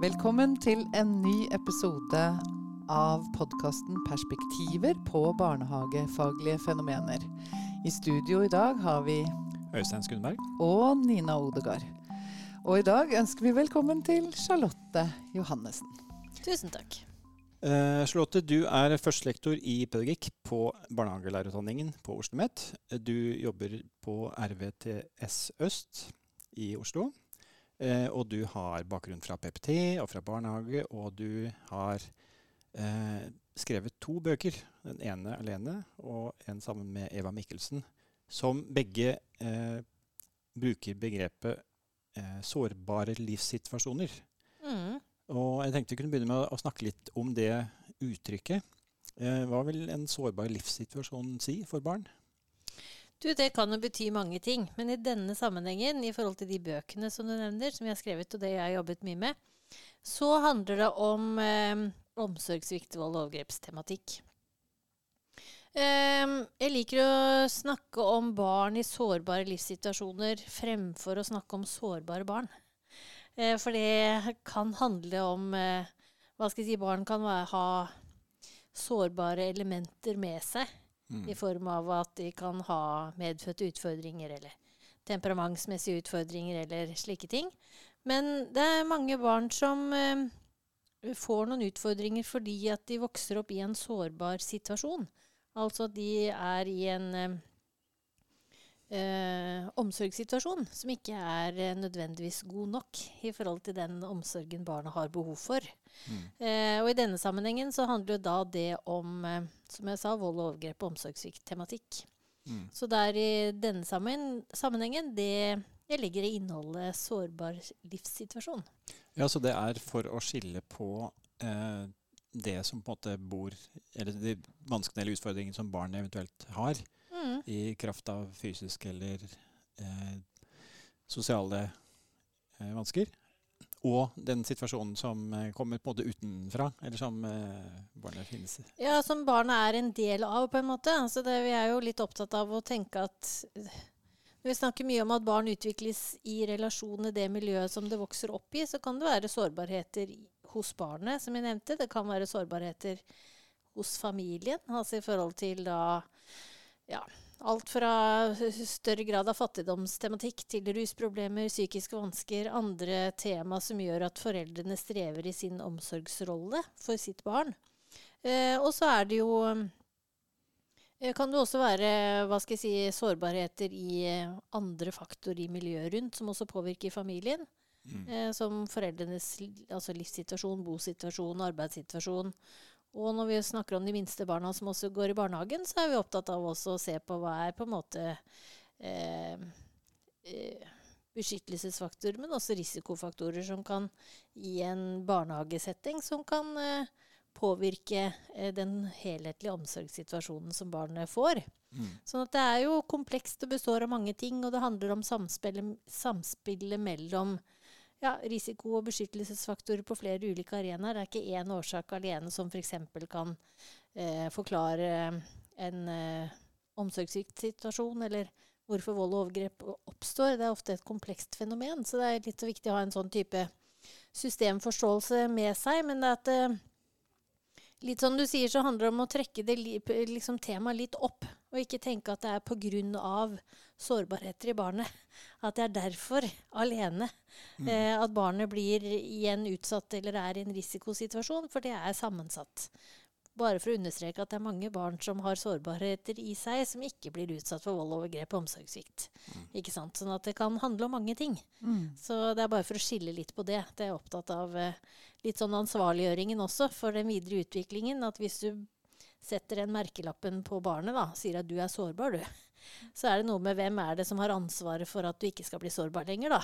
Velkommen til en ny episode av podkasten 'Perspektiver på barnehagefaglige fenomener'. I studio i dag har vi Øystein Skundberg. og Nina Odegard. Og i dag ønsker vi velkommen til Charlotte Johannessen. Tusen takk. Uh, Charlotte, du er førstelektor i pedagogikk på barnehagelærerutdanningen på Oslo OsloMet. Du jobber på RVTS Øst i Oslo. Eh, og du har bakgrunn fra PPT og fra barnehage, og du har eh, skrevet to bøker. Den ene alene og en sammen med Eva Mikkelsen, som begge eh, bruker begrepet eh, sårbare livssituasjoner. Mm. Og jeg tenkte vi kunne begynne med å snakke litt om det uttrykket. Eh, hva vil en sårbar livssituasjon si for barn? Du, Det kan jo bety mange ting, men i denne sammenhengen, i forhold til de bøkene som du nevner, som jeg har skrevet, og det jeg har jobbet mye med, så handler det om eh, omsorgssvikt, vold og overgrepstematikk. Eh, jeg liker å snakke om barn i sårbare livssituasjoner fremfor å snakke om sårbare barn. Eh, for det kan handle om eh, Hva skal jeg si Barn kan ha sårbare elementer med seg. Mm. I form av at de kan ha medfødte utfordringer eller temperamentsmessige utfordringer eller slike ting. Men det er mange barn som eh, får noen utfordringer fordi at de vokser opp i en sårbar situasjon. Altså at de er i en eh, eh, omsorgssituasjon som ikke er eh, nødvendigvis god nok i forhold til den omsorgen barna har behov for. Mm. Eh, og i denne sammenhengen så handler jo da det om, eh, som jeg sa, vold og overgrep og omsorgssvikt-tematikk. Mm. Så det er i denne sammenhengen det jeg legger i innholdet sårbar livssituasjon. Ja, så det er for å skille på eh, det som på en måte bor Eller de vanskene eller utfordringene som barnet eventuelt har, mm. i kraft av fysiske eller eh, sosiale eh, vansker. Og den situasjonen som eh, kommer både utenfra, eller som eh, barnet finnes i. Ja, som barnet er en del av, på en måte. Altså det, vi er jo litt opptatt av å tenke at når vi snakker mye om at barn utvikles i relasjon til det miljøet som det vokser opp i, så kan det være sårbarheter hos barnet, som jeg nevnte. Det kan være sårbarheter hos familien, altså i forhold til da ja, alt fra større grad av fattigdomstematikk til rusproblemer, psykiske vansker, andre tema som gjør at foreldrene strever i sin omsorgsrolle for sitt barn. Eh, og så er det jo eh, kan det også være hva skal jeg si, sårbarheter i eh, andre faktorer i miljøet rundt, som også påvirker familien. Mm. Eh, som foreldrenes altså livssituasjon, bosituasjon, arbeidssituasjon. Og når vi snakker om de minste barna som også går i barnehagen, så er vi opptatt av også å se på hva er på en måte eh, eh, beskyttelsesfaktorer, men også risikofaktorer som kan i en barnehagesetting som kan eh, påvirke eh, den helhetlige omsorgssituasjonen som barnet får. Mm. Sånn at det er jo komplekst og består av mange ting, og det handler om samspillet, samspillet mellom ja, risiko- og beskyttelsesfaktorer på flere ulike arenaer. Det er ikke én årsak alene som f.eks. kan eh, forklare en eh, omsorgssituasjon, eller hvorfor vold og overgrep oppstår. Det er ofte et komplekst fenomen, så det er litt viktig å ha en sånn type systemforståelse med seg. Men det at eh, litt som du sier, så handler det om å trekke det liksom, temaet litt opp. Og ikke tenke at det er pga. sårbarheter i barnet. At det er derfor alene mm. eh, at barnet blir igjen utsatt eller er i en risikosituasjon. For det er sammensatt. Bare for å understreke at det er mange barn som har sårbarheter i seg, som ikke blir utsatt for vold, overgrep og omsorgssvikt. Mm. Ikke sant? Sånn at det kan handle om mange ting. Mm. Så det er bare for å skille litt på det. Det er jeg opptatt av eh, litt sånn ansvarliggjøringen også for den videre utviklingen. At hvis du setter den merkelappen på barnet, da, sier at du er sårbar, du, så er det noe med hvem er det som har ansvaret for at du ikke skal bli sårbar lenger, da.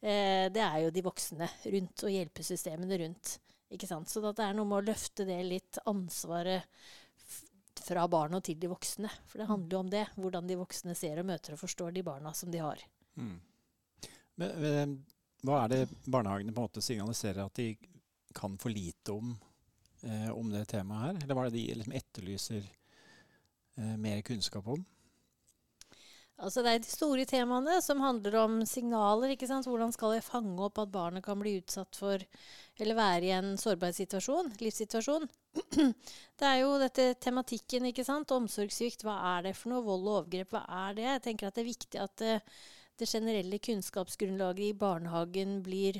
Eh, det er jo de voksne rundt og hjelpesystemene rundt. Ikke sant? Så det er noe med å løfte det litt ansvaret fra barna til de voksne. For det handler jo om det. Hvordan de voksne ser og møter og forstår de barna som de har. Mm. Men, men, hva er det barnehagene på en måte signaliserer at de kan for lite om eh, om det temaet her? Eller hva er det de liksom etterlyser eh, mer kunnskap om? Altså Det er de store temaene som handler om signaler. ikke sant? Hvordan skal jeg fange opp at barnet kan bli utsatt for eller være i en sårbar situasjon, livssituasjon. Det er jo dette tematikken, ikke sant. Omsorgssvikt, hva er det for noe? Vold og overgrep, hva er det? Jeg tenker at det er viktig at det, det generelle kunnskapsgrunnlaget i barnehagen blir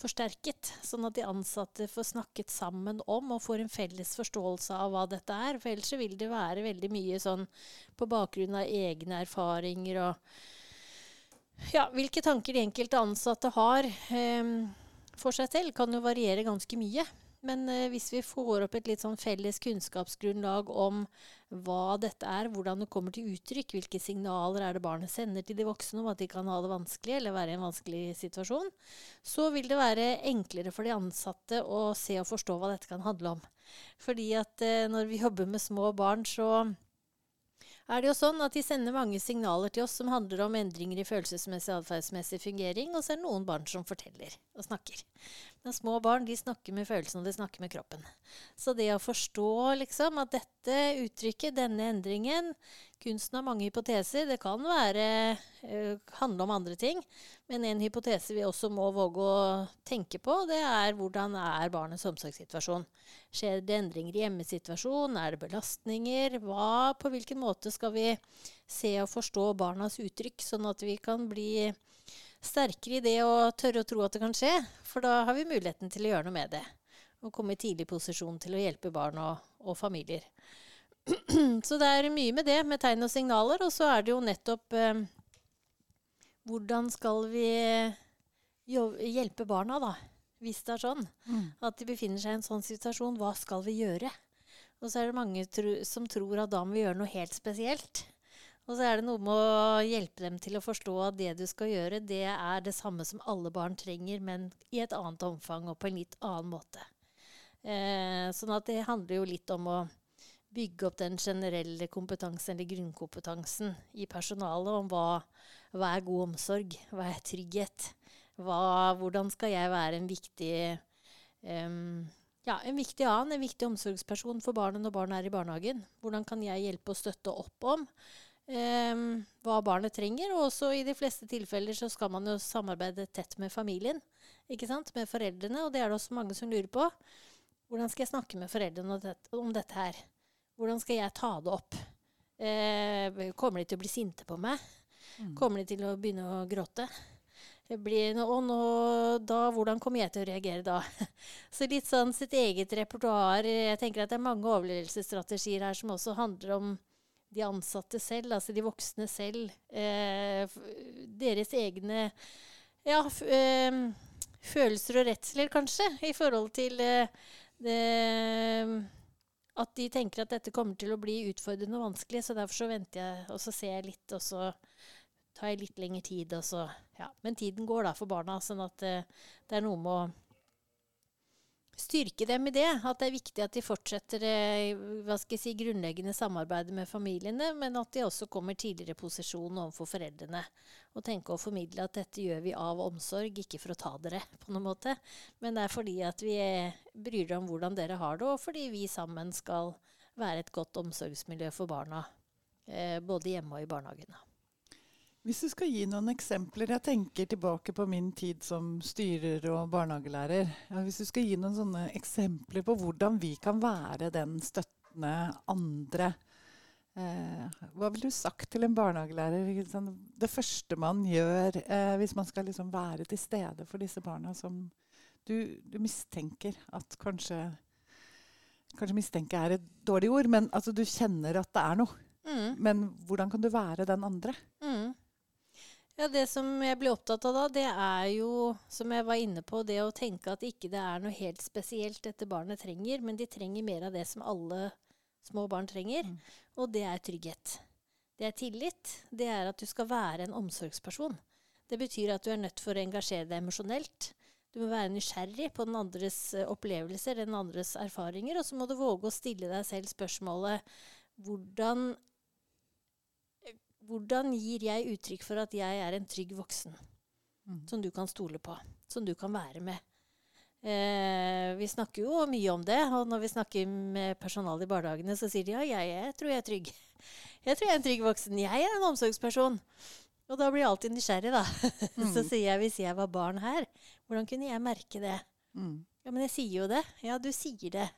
forsterket, sånn at de ansatte får snakket sammen om og får en felles forståelse av hva dette er. For ellers vil det være veldig mye sånn på bakgrunn av egne erfaringer og ja, hvilke tanker de enkelte ansatte har eh, for seg selv, kan jo variere ganske mye. Men eh, hvis vi får opp et litt sånn felles kunnskapsgrunnlag om hva dette er, hvordan det kommer til uttrykk, hvilke signaler er det barnet sender til de voksne om at de kan ha det vanskelig eller være i en vanskelig situasjon, så vil det være enklere for de ansatte å se og forstå hva dette kan handle om. Fordi at eh, når vi jobber med små barn, så er det jo sånn at de sender mange signaler til oss som handler om endringer i følelsesmessig og atferdsmessig fungering, og så er det noen barn som forteller og snakker. Små barn de snakker med følelsene, og de snakker med kroppen. Så det å forstå liksom, at dette uttrykket, denne endringen, Kunsten har mange hypoteser. Det kan være, uh, handle om andre ting. Men en hypotese vi også må våge å tenke på, det er hvordan er barnets omsorgssituasjon. Skjer det endringer i hjemmesituasjonen? Er det belastninger? Hva, på hvilken måte skal vi se og forstå barnas uttrykk, sånn at vi kan bli sterkere i det å tørre å tro at det kan skje? For da har vi muligheten til å gjøre noe med det. Og komme i tidlig posisjon til å hjelpe barn og, og familier. Så det er mye med det, med tegn og signaler. Og så er det jo nettopp eh, Hvordan skal vi hjelpe barna, da? Hvis det er sånn. Mm. At de befinner seg i en sånn situasjon. Hva skal vi gjøre? Og så er det mange tro, som tror at da må vi gjøre noe helt spesielt. Og så er det noe med å hjelpe dem til å forstå at det du skal gjøre, det er det samme som alle barn trenger, men i et annet omfang og på en litt annen måte. Eh, sånn at det handler jo litt om å bygge opp den generelle kompetansen, eller grunnkompetansen, i personalet om hva, hva er god omsorg, hva er trygghet, hva, hvordan skal jeg være en viktig um, ja, en viktig annen, en viktig omsorgsperson for barnet når barnet er i barnehagen. Hvordan kan jeg hjelpe og støtte opp om um, hva barnet trenger? Og også i de fleste tilfeller så skal man jo samarbeide tett med familien, ikke sant? med foreldrene. Og det er det også mange som lurer på. Hvordan skal jeg snakke med foreldrene om dette, her? Hvordan skal jeg ta det opp? Eh, kommer de til å bli sinte på meg? Mm. Kommer de til å begynne å gråte? Blir, og nå, da, hvordan kommer jeg til å reagere da? Så litt sånn sitt eget repertoar. Jeg tenker at det er mange overlevelsesstrategier her som også handler om de ansatte selv, altså de voksne selv. Eh, deres egne ja, eh, følelser og redsler, kanskje, i forhold til eh, det at de tenker at dette kommer til å bli utfordrende og vanskelig. Så derfor så venter jeg, og så ser jeg litt, og så tar jeg litt lengre tid. Og så, ja. Men tiden går da for barna, sånn at uh, det er noe med å styrke dem i det. At det er viktig at de fortsetter eh, hva skal jeg si, grunnleggende samarbeidet med familiene, men at de også kommer tidligere i posisjon overfor foreldrene. Og tenke å formidle at dette gjør vi av omsorg, ikke for å ta dere på noen måte. Men det er fordi at vi bryr oss om hvordan dere har det, og fordi vi sammen skal være et godt omsorgsmiljø for barna. Eh, både hjemme og i barnehagene. Hvis du skal gi noen eksempler Jeg tenker tilbake på min tid som styrer og barnehagelærer. Ja, hvis du skal gi noen sånne eksempler på hvordan vi kan være den støttende andre eh, Hva ville du sagt til en barnehagelærer? Liksom, det første man gjør eh, hvis man skal liksom være til stede for disse barna som du, du mistenker at kanskje Kanskje mistenke er et dårlig ord, men altså, du kjenner at det er noe. Mm. Men hvordan kan du være den andre? Mm. Ja, Det som jeg blir opptatt av da, det er jo, som jeg var inne på, det å tenke at ikke det er noe helt spesielt dette barnet trenger, men de trenger mer av det som alle små barn trenger, mm. og det er trygghet. Det er tillit. Det er at du skal være en omsorgsperson. Det betyr at du er nødt for å engasjere deg emosjonelt. Du må være nysgjerrig på den andres eh, opplevelser, den andres erfaringer, og så må du våge å stille deg selv spørsmålet hvordan hvordan gir jeg uttrykk for at jeg er en trygg voksen mm. som du kan stole på, som du kan være med? Eh, vi snakker jo mye om det, og når vi snakker med personalet i barnehagene, så sier de ja, jeg, jeg tror jeg er trygg. Jeg tror jeg er en trygg voksen. Jeg er en omsorgsperson. Og da blir jeg alltid nysgjerrig, da. Mm. så sier jeg hvis jeg var barn her, hvordan kunne jeg merke det? Mm. Ja, men jeg sier jo det. Ja, du sier det.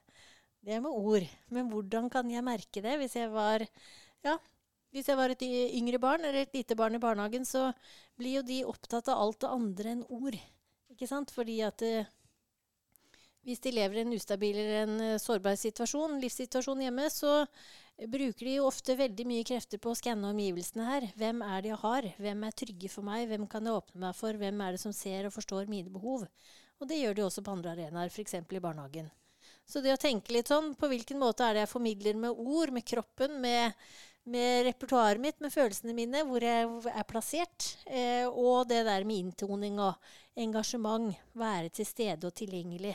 Det er med ord. Men hvordan kan jeg merke det hvis jeg var Ja, hvis jeg var et yngre barn eller et lite barn i barnehagen, så blir jo de opptatt av alt det andre enn ord. Ikke sant? Fordi at eh, hvis de lever i en ustabil eller en eh, sårbar situasjon, livssituasjon hjemme, så bruker de jo ofte veldig mye krefter på å skanne omgivelsene her. Hvem er det jeg har? Hvem er trygge for meg? Hvem kan jeg åpne meg for? Hvem er det som ser og forstår mine behov? Og det gjør de også på andre arenaer, f.eks. i barnehagen. Så det å tenke litt sånn, på hvilken måte er det jeg formidler med ord, med kroppen, med, med repertoaret mitt, med følelsene mine, hvor jeg er plassert, eh, og det der med inntoning og engasjement, være til stede og tilgjengelig.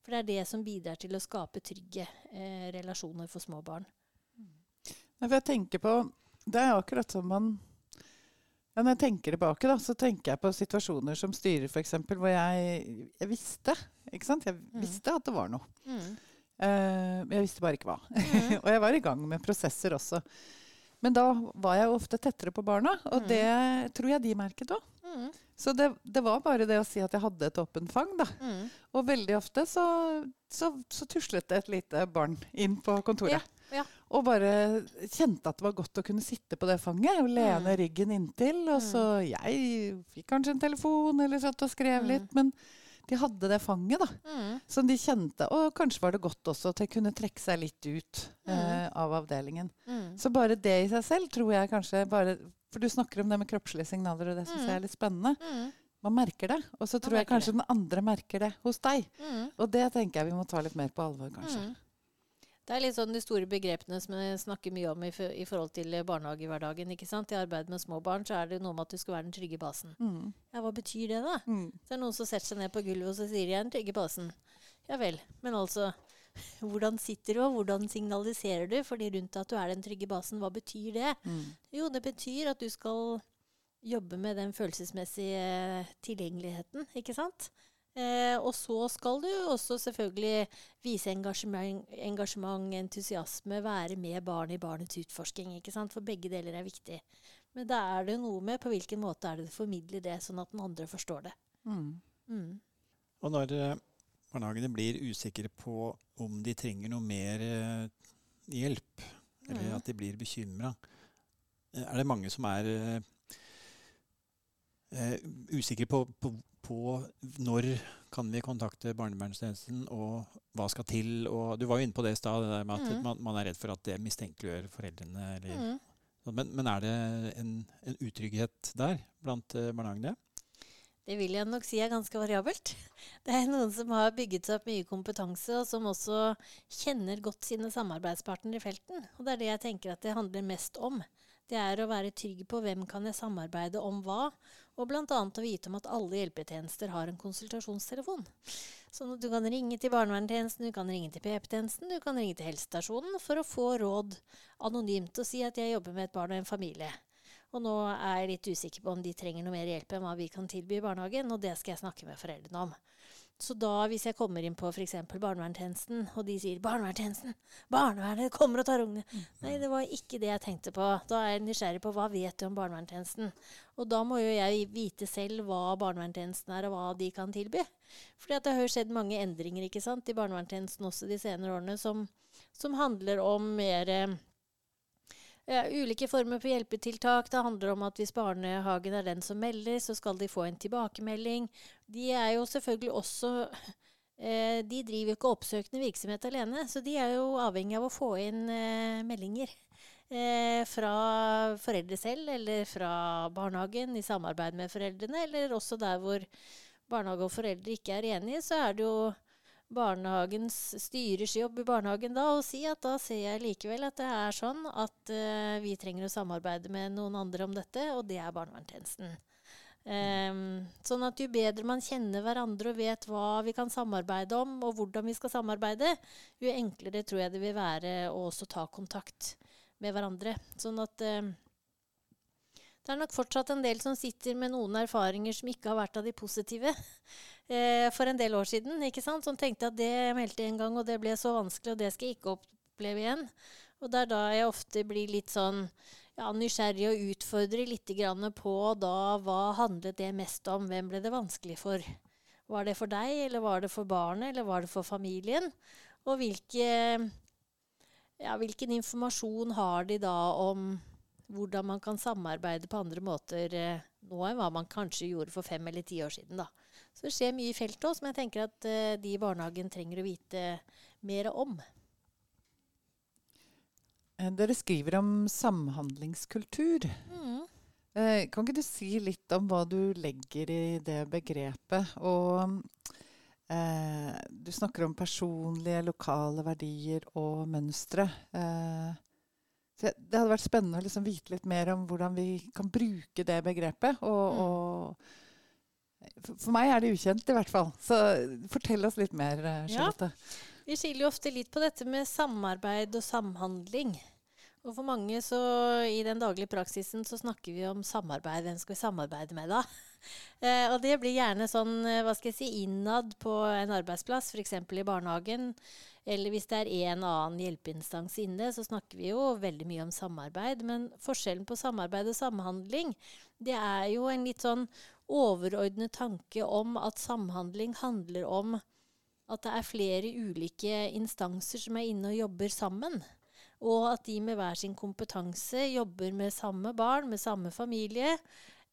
For det er det som bidrar til å skape trygge eh, relasjoner for små barn. For jeg tenker på Det er akkurat som man ja, Når jeg tenker tilbake, da, så tenker jeg på situasjoner som styrer, f.eks., hvor jeg, jeg visste ikke sant? Jeg visste at det var noe. Eh, men jeg visste bare ikke hva. og jeg var i gang med prosesser også. Men da var jeg jo ofte tettere på barna, og Mm. det tror jeg de merket òg. Mm. Så det, det var bare det å si at jeg hadde et åpent fang, da. Mm. Og veldig ofte så, så, så tuslet det et lite barn inn på kontoret. Ja, ja. Og bare kjente at det var godt å kunne sitte på det fanget og lene Mm. ryggen inntil. Og så jeg fikk kanskje en telefon eller satt og skrev Mm. litt. Men de hadde det fanget, da. Mm. Som de kjente. Og kanskje var det godt også at de kunne trekke seg litt ut Mm. eh, av avdelingen. Mm. Så bare det i seg selv tror jeg kanskje bare For du snakker om det med kroppslige signaler, og det syns Mm. jeg er litt spennende. Mm. Man merker det. Og så tror jeg kanskje kanskje den andre merker det hos deg. Mm. Og det tenker jeg vi må ta litt mer på alvor, kanskje. Det er litt sånn de store begrepene som jeg snakker mye om i, for, i forhold til eh, barnehagehverdagen. ikke sant? I arbeid med små barn så er det noe med at du skal være den trygge basen. Mm. Ja, hva betyr det, da? Mm. Så er det noen som setter seg ned på gulvet og så sier de, jeg er den trygge basen. Ja vel. Men altså, hvordan sitter du, og hvordan signaliserer du for de rundt deg at du er den trygge basen? Hva betyr det? Mm. Jo, det betyr at du skal jobbe med den følelsesmessige tilgjengeligheten, ikke sant? Eh, og så skal du også selvfølgelig vise engasjement, engasjement, entusiasme, være med barnet i barnets utforsking, ikke sant? For begge deler er viktig. Men da er det noe med på hvilken måte er det du formidler det, sånn at den andre forstår det. Mm. Mm. Og når eh, barnehagene blir usikre på om de trenger noe mer eh, hjelp, eller mm. at de blir bekymra, er det mange som er eh, usikre på, på, på når kan vi kontakte barnevernstjenesten, og hva skal til? Og du var jo inne på det i stad, det der med at mm. man, man er redd for at det mistenkeliggjør foreldrene. Eller, Mm. men, men er det en, en utrygghet der blant eh, barnehagene? Det vil jeg nok si er ganske variabelt. Det er noen som har bygget seg opp mye kompetanse, og som også kjenner godt sine samarbeidspartnere i felten. Og det er det jeg tenker at det handler mest om. Det er å være trygg på hvem kan jeg samarbeide om hva, og bl.a. å vite om at alle hjelpetjenester har en konsultasjonstelefon. At du kan ringe til barnevernstjenesten, du kan ringe til PP-tjenesten, du kan ringe til helsestasjonen for å få råd anonymt og si at jeg jobber med et barn og en familie. Og nå er jeg litt usikker på om de trenger noe mer hjelp enn hva vi kan tilby i barnehagen, og det skal jeg snakke med foreldrene om. Så da, hvis jeg kommer inn på f.eks. barnevernstjenesten, og de sier 'barnevernstjenesten', 'barnevernet kommer og tar ungene' Nei, det var ikke det jeg tenkte på. Da er jeg nysgjerrig på hva vet du om barnevernstjenesten. Og da må jo jeg vite selv hva barnevernstjenesten er, og hva de kan tilby. Fordi at det har jo skjedd mange endringer ikke sant, i barnevernstjenesten også de senere årene, som, som handler om mer eh, ja, ulike former for hjelpetiltak. Det handler om at hvis barnehagen er den som melder, så skal de få en tilbakemelding. De er jo selvfølgelig også eh, De driver jo ikke oppsøkende virksomhet alene, så de er jo avhengig av å få inn eh, meldinger. Eh, fra foreldre selv, eller fra barnehagen i samarbeid med foreldrene, eller også der hvor barnehage og foreldre ikke er enige, så er det jo barnehagens styrers jobb i barnehagen da å si at da ser jeg likevel at det er sånn at vi trenger å samarbeide med noen andre om dette, og det er barnevernstjenesten. Ehm, sånn at jo bedre man kjenner hverandre og vet hva vi kan samarbeide om, og hvordan vi skal samarbeide, jo enklere tror jeg det vil være å også ta kontakt med hverandre. Sånn at um, det er nok fortsatt en del som sitter med noen erfaringer som ikke har vært av de positive. Eh, for en del år siden. ikke sant? Som tenkte at det meldte en gang, og det ble så vanskelig, og det skal jeg ikke oppleve igjen. Og det er da jeg ofte blir litt sånn ja, nysgjerrig og utfordre litt på da hva handlet det mest om? Hvem ble det vanskelig for? Var det for deg, eller var det for barnet, eller var det for familien? Og hvilke, ja, hvilken informasjon har de da om hvordan man kan samarbeide på andre måter eh, nå enn hva man kanskje gjorde for fem eller ti år siden. Da. Så det skjer mye i feltet òg som jeg tenker at eh, de i barnehagen trenger å vite mer om. Eh, dere skriver om samhandlingskultur. Mm. Eh, kan ikke du si litt om hva du legger i det begrepet? Og eh, du snakker om personlige, lokale verdier og mønstre. Eh, det hadde vært spennende å liksom vite litt mer om hvordan vi kan bruke det begrepet. Og, mm. og for meg er det ukjent, i hvert fall. Så fortell oss litt mer, eh, Charlotte. Ja. Vi skiller jo ofte litt på dette med samarbeid og samhandling. Og for mange så i den daglige praksisen så snakker vi om samarbeid. Hvem skal vi samarbeide med da? Eh, og det blir gjerne sånn eh, hva skal jeg si, innad på en arbeidsplass, f.eks. i barnehagen. Eller hvis det er en annen hjelpeinstans inne, så snakker vi jo veldig mye om samarbeid. Men forskjellen på samarbeid og samhandling, det er jo en litt sånn overordnet tanke om at samhandling handler om at det er flere ulike instanser som er inne og jobber sammen. Og at de med hver sin kompetanse jobber med samme barn, med samme familie,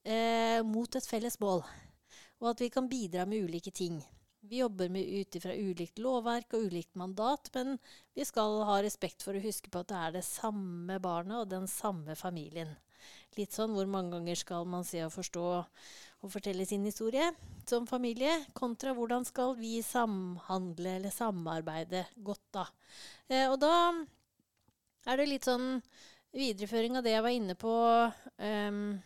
eh, mot et felles mål. Og at vi kan bidra med ulike ting. Vi jobber ut ifra ulikt lovverk og ulikt mandat, men vi skal ha respekt for å huske på at det er det samme barnet og den samme familien. Litt sånn hvor mange ganger skal man se og forstå og fortelle sin historie som familie, kontra hvordan skal vi samhandle eller samarbeide godt, da. Eh, og da er det litt sånn videreføring av det jeg var inne på. Um,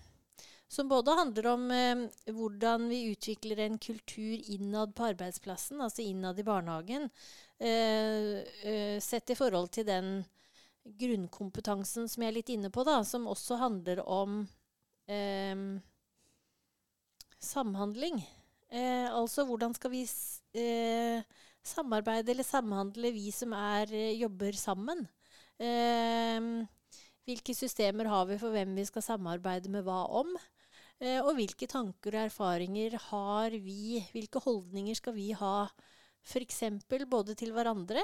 som både handler om um, hvordan vi utvikler en kultur innad på arbeidsplassen, altså innad i barnehagen, uh, uh, sett i forhold til den grunnkompetansen som jeg er litt inne på, da, som også handler om um, samhandling. Uh, altså hvordan skal vi samarbeide eller samhandle, vi som er, jobber sammen? Hvilke systemer har vi for hvem vi skal samarbeide med hva om? Eh, og hvilke tanker og erfaringer har vi, hvilke holdninger skal vi ha f.eks. både til hverandre,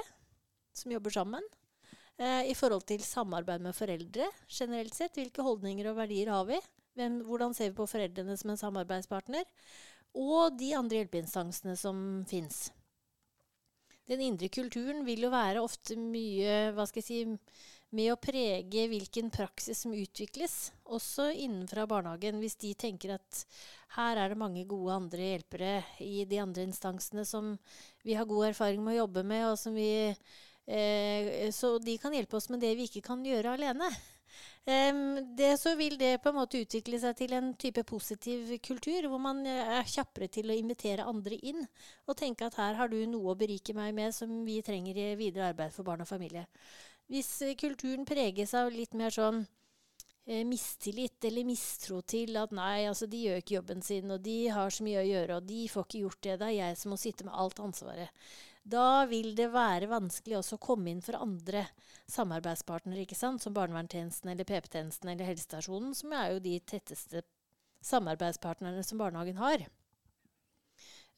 som jobber sammen, eh, i forhold til samarbeid med foreldre generelt sett. Hvilke holdninger og verdier har vi? Hvem, hvordan ser vi på foreldrene som en samarbeidspartner? Og de andre hjelpeinstansene som fins. Den indre kulturen vil jo være ofte mye hva skal jeg si, med å prege hvilken praksis som utvikles, også innenfra barnehagen. Hvis de tenker at her er det mange gode andre hjelpere i de andre instansene som vi har god erfaring med å jobbe med, og som vi eh, Så de kan hjelpe oss med det vi ikke kan gjøre alene. Det, så vil det på en måte utvikle seg til en type positiv kultur, hvor man er kjappere til å invitere andre inn og tenke at her har du noe å berike meg med som vi trenger i videre arbeid for barn og familie. Hvis eh, kulturen preges av litt mer sånn eh, mistillit eller mistro til at nei, altså de gjør ikke jobben sin, og de har så mye å gjøre, og de får ikke gjort det, det er jeg som må sitte med alt ansvaret. Da vil det være vanskelig også å komme inn for andre samarbeidspartnere, som barnevernstjenesten eller PP-tjenesten eller helsestasjonen, som er jo de tetteste samarbeidspartnerne som barnehagen har.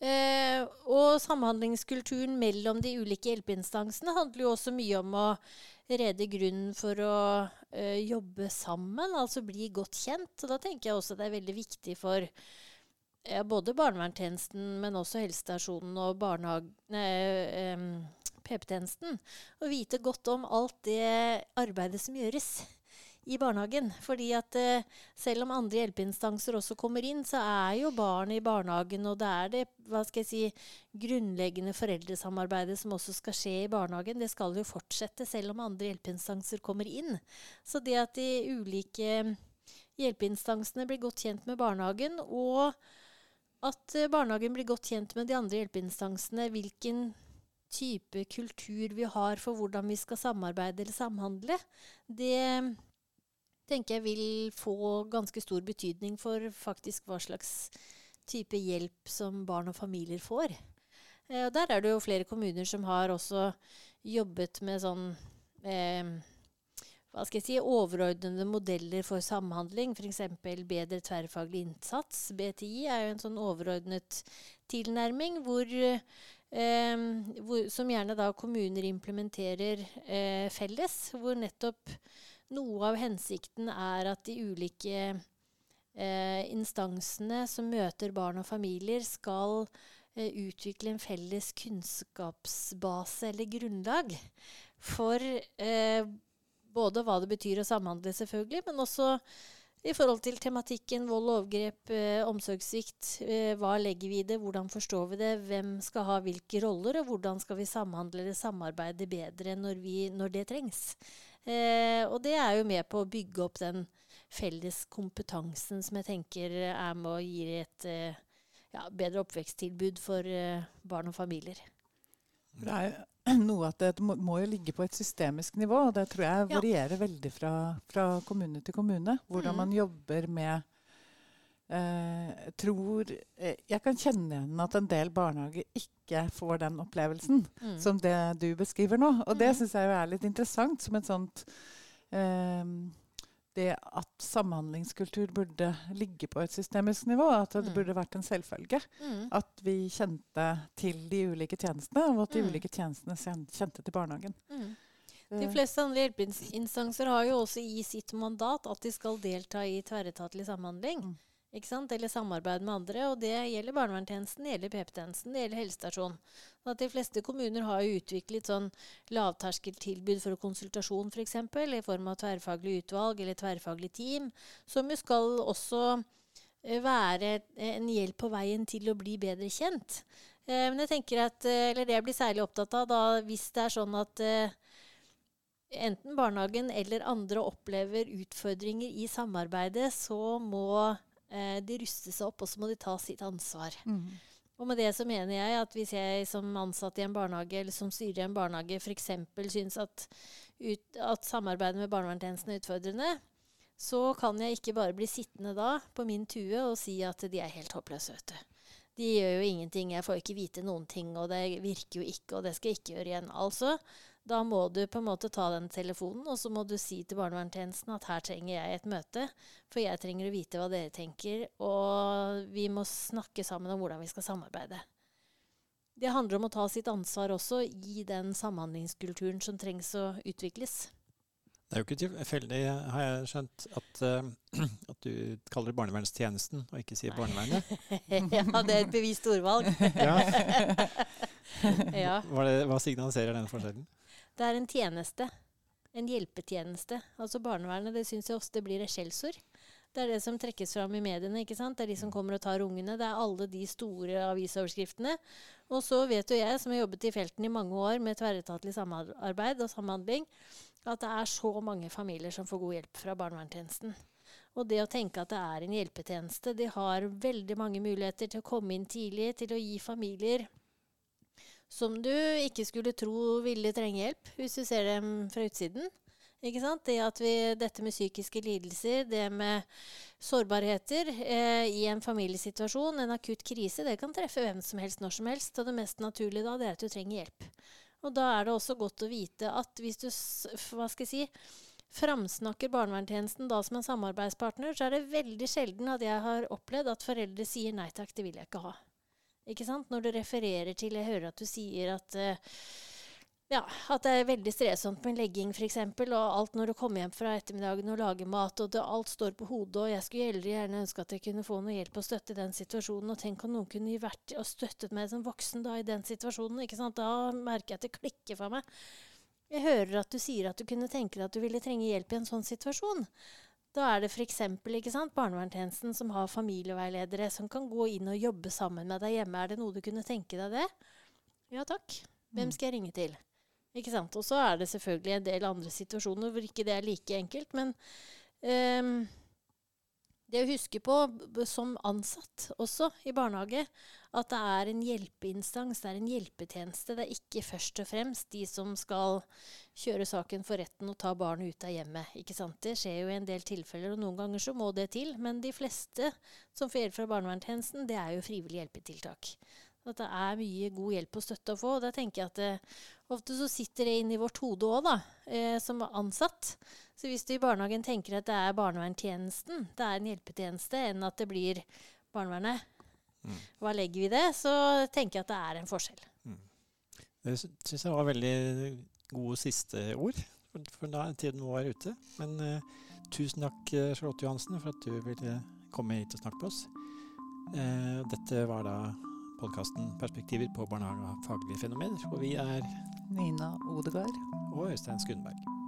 Eh, og samhandlingskulturen mellom de ulike hjelpeinstansene handler jo også mye om å rede grunnen for å eh, jobbe sammen, altså bli godt kjent. Og da tenker jeg også det er veldig viktig for eh, både barnevernstjenesten, men også helsestasjonen og eh, PP-tjenesten å vite godt om alt det arbeidet som gjøres i barnehagen. Fordi at eh, selv om andre hjelpeinstanser også kommer inn, så er jo barnet i barnehagen, og det er det hva skal jeg si, grunnleggende foreldresamarbeidet som også skal skje i barnehagen. Det skal jo fortsette selv om andre hjelpeinstanser kommer inn. Så det at de ulike hjelpeinstansene blir godt kjent med barnehagen, og at eh, barnehagen blir godt kjent med de andre hjelpeinstansene, hvilken type kultur vi har for hvordan vi skal samarbeide eller samhandle, det tenker jeg vil få ganske stor betydning for faktisk hva slags type hjelp som barn og familier får. Eh, der er det jo flere kommuner som har også jobbet med sånn eh, hva skal jeg si, overordnede modeller for samhandling, f.eks. bedre tverrfaglig innsats. BTI er jo en sånn overordnet tilnærming hvor, eh, hvor, som gjerne da kommuner implementerer eh, felles. Hvor nettopp noe av hensikten er at de ulike eh, instansene som møter barn og familier, skal eh, utvikle en felles kunnskapsbase eller grunnlag for eh, både hva det betyr å samhandle, selvfølgelig, men også i forhold til tematikken vold og overgrep, eh, omsorgssvikt. Eh, hva legger vi i det, hvordan forstår vi det, hvem skal ha hvilke roller, og hvordan skal vi samhandle eller samarbeide bedre når, vi, når det trengs. Eh, og det er jo med på å bygge opp den felles kompetansen som jeg tenker er med å gi et eh, ja, bedre oppveksttilbud for eh, barn og familier. Det er noe at det må, må, jo ligge på et systemisk nivå. og Det tror jeg varierer ja. veldig fra, fra, kommune til kommune. Hvordan mm. man jobber med eh, tror, eh, Jeg kan kjenne igjen at en del barnehager ikke får den opplevelsen mm. som det du beskriver nå. Og mm. det syns jeg er litt interessant som et sånt eh, det at samhandlingskultur burde ligge på et systemisk nivå. At det mm. burde vært en selvfølge. Mm. At vi kjente til de ulike tjenestene, og at de mm. ulike tjenestene kjente til barnehagen. Mm. De fleste andre hjelpeinstanser har jo også i sitt mandat at de skal delta i tverretatlig samhandling. Eller samarbeid med andre. Og det gjelder barnevernstjenesten, det gjelder PP-tjenesten, det gjelder helsestasjon. de fleste kommuner har utviklet sånn lavterskeltilbud for konsultasjon f.eks. For i form av tverrfaglig utvalg eller tverrfaglig team, som jo skal også eh, være en hjelp på veien til å bli bedre kjent. Eh, men jeg tenker at, eh, eller det jeg blir særlig opptatt av da, hvis det er sånn at enten barnehagen eller andre opplever utfordringer i samarbeidet, så må Eh, de ruster seg opp, og så må de ta sitt ansvar. Mm. Og med det så mener jeg at hvis jeg som ansatt i en barnehage eller som styrer i en barnehage f.eks. syns at, ut, at samarbeidet med barnevernstjenesten er utfordrende, så kan jeg ikke bare bli sittende da på min tue og si at de er helt håpløse, vet du. De gjør jo ingenting, jeg får ikke vite noen ting, og det virker jo ikke, og det skal jeg ikke gjøre igjen. Altså, da må du på en måte ta den telefonen, og så må du si til barnevernstjenesten at her trenger jeg et møte, for jeg trenger å vite hva dere tenker, og vi må snakke sammen om hvordan vi skal samarbeide. Det handler om å ta sitt ansvar også i den samhandlingskulturen som trengs å utvikles. Det er jo ikke tilfeldig, har jeg skjønt, at, uh, at, du kaller det barnevernstjenesten og ikke sier barnevernet. ja, det er et bevisst ordvalg. ja. ja. Hva signaliserer den forskjellen? Det er en tjeneste. En hjelpetjeneste. Altså Barnevernet det syns jeg ofte blir et skjellsord. Det er det som trekkes fram i mediene. ikke sant? Det er de som kommer og tar ungene. Det er alle de store avisoverskriftene. Og så vet jo jeg, som har jobbet i felten i mange år med tverretatlig samarbeid og samhandling, at det er så mange familier som får god hjelp fra barnevernstjenesten. Og det å tenke at det er en hjelpetjeneste De har veldig mange muligheter til å komme inn tidlig, til å gi familier som du ikke skulle tro ville trenge hjelp, hvis du ser dem fra utsiden. Ikke sant? Det at vi, dette med psykiske lidelser, det med sårbarheter eh, i en familiesituasjon, en akutt krise, det kan treffe hvem som helst når som helst. Og det mest naturlige da, det er at du trenger hjelp. Og da er det også godt å vite at hvis du hva skal jeg si, framsnakker barnevernstjenesten da som en samarbeidspartner, så er det veldig sjelden at jeg har opplevd at foreldre sier nei takk, det vil jeg ikke ha. Ikke sant? Når du refererer til Jeg hører at du sier at uh, ja, at det er veldig strevsomt med legging f.eks. Og alt når du kommer hjem fra ettermiddagen og lager mat, og det, alt står på hodet. Og jeg skulle heller gjerne ønske at jeg kunne få noe hjelp og støtte i den situasjonen. Og tenk om noen kunne vært og støttet meg som voksen da i den situasjonen. ikke sant? Da merker jeg at det klikker for meg. Jeg hører at du sier at du kunne tenke deg at du ville trenge hjelp i en sånn situasjon. Da er det f.eks. barnevernstjenesten som har familieveiledere som kan gå inn og jobbe sammen med deg hjemme. Er det noe du kunne tenke deg det? Ja takk. Hvem mm. skal jeg ringe til? Ikke sant? Og så er det selvfølgelig en del andre situasjoner hvor ikke det er like enkelt. Men um, det å huske på som ansatt også i barnehage, at det er en hjelpeinstans, det er en hjelpetjeneste. Det er ikke først og fremst de som skal kjøre saken for retten og ta barnet ut av hjemmet. Ikke sant? Det skjer jo i en del tilfeller, og noen ganger så må det til. Men de fleste som får hjelp fra barnevernstjenesten, det er jo frivillig hjelpetiltak. At det er mye god hjelp og støtte å få. Og da tenker jeg at det, ofte så sitter det inni vårt hode òg, da, eh, som ansatt. Så hvis du i barnehagen tenker at det er barnevernstjenesten, det er en hjelpetjeneste, enn at det blir barnevernet, Mm. hva legger vi i det, så tenker jeg at det er en forskjell. Det syns jeg var veldig gode siste ord, for, for da er tiden vår ute. Men eh, tusen takk, eh, Charlotte Johansen, for at du ville komme hit og snakke med oss. Eh, dette var da podkasten 'Perspektiver på barnehage og faglige fenomener', og vi er Nina Odegaard. og Øystein Skundberg.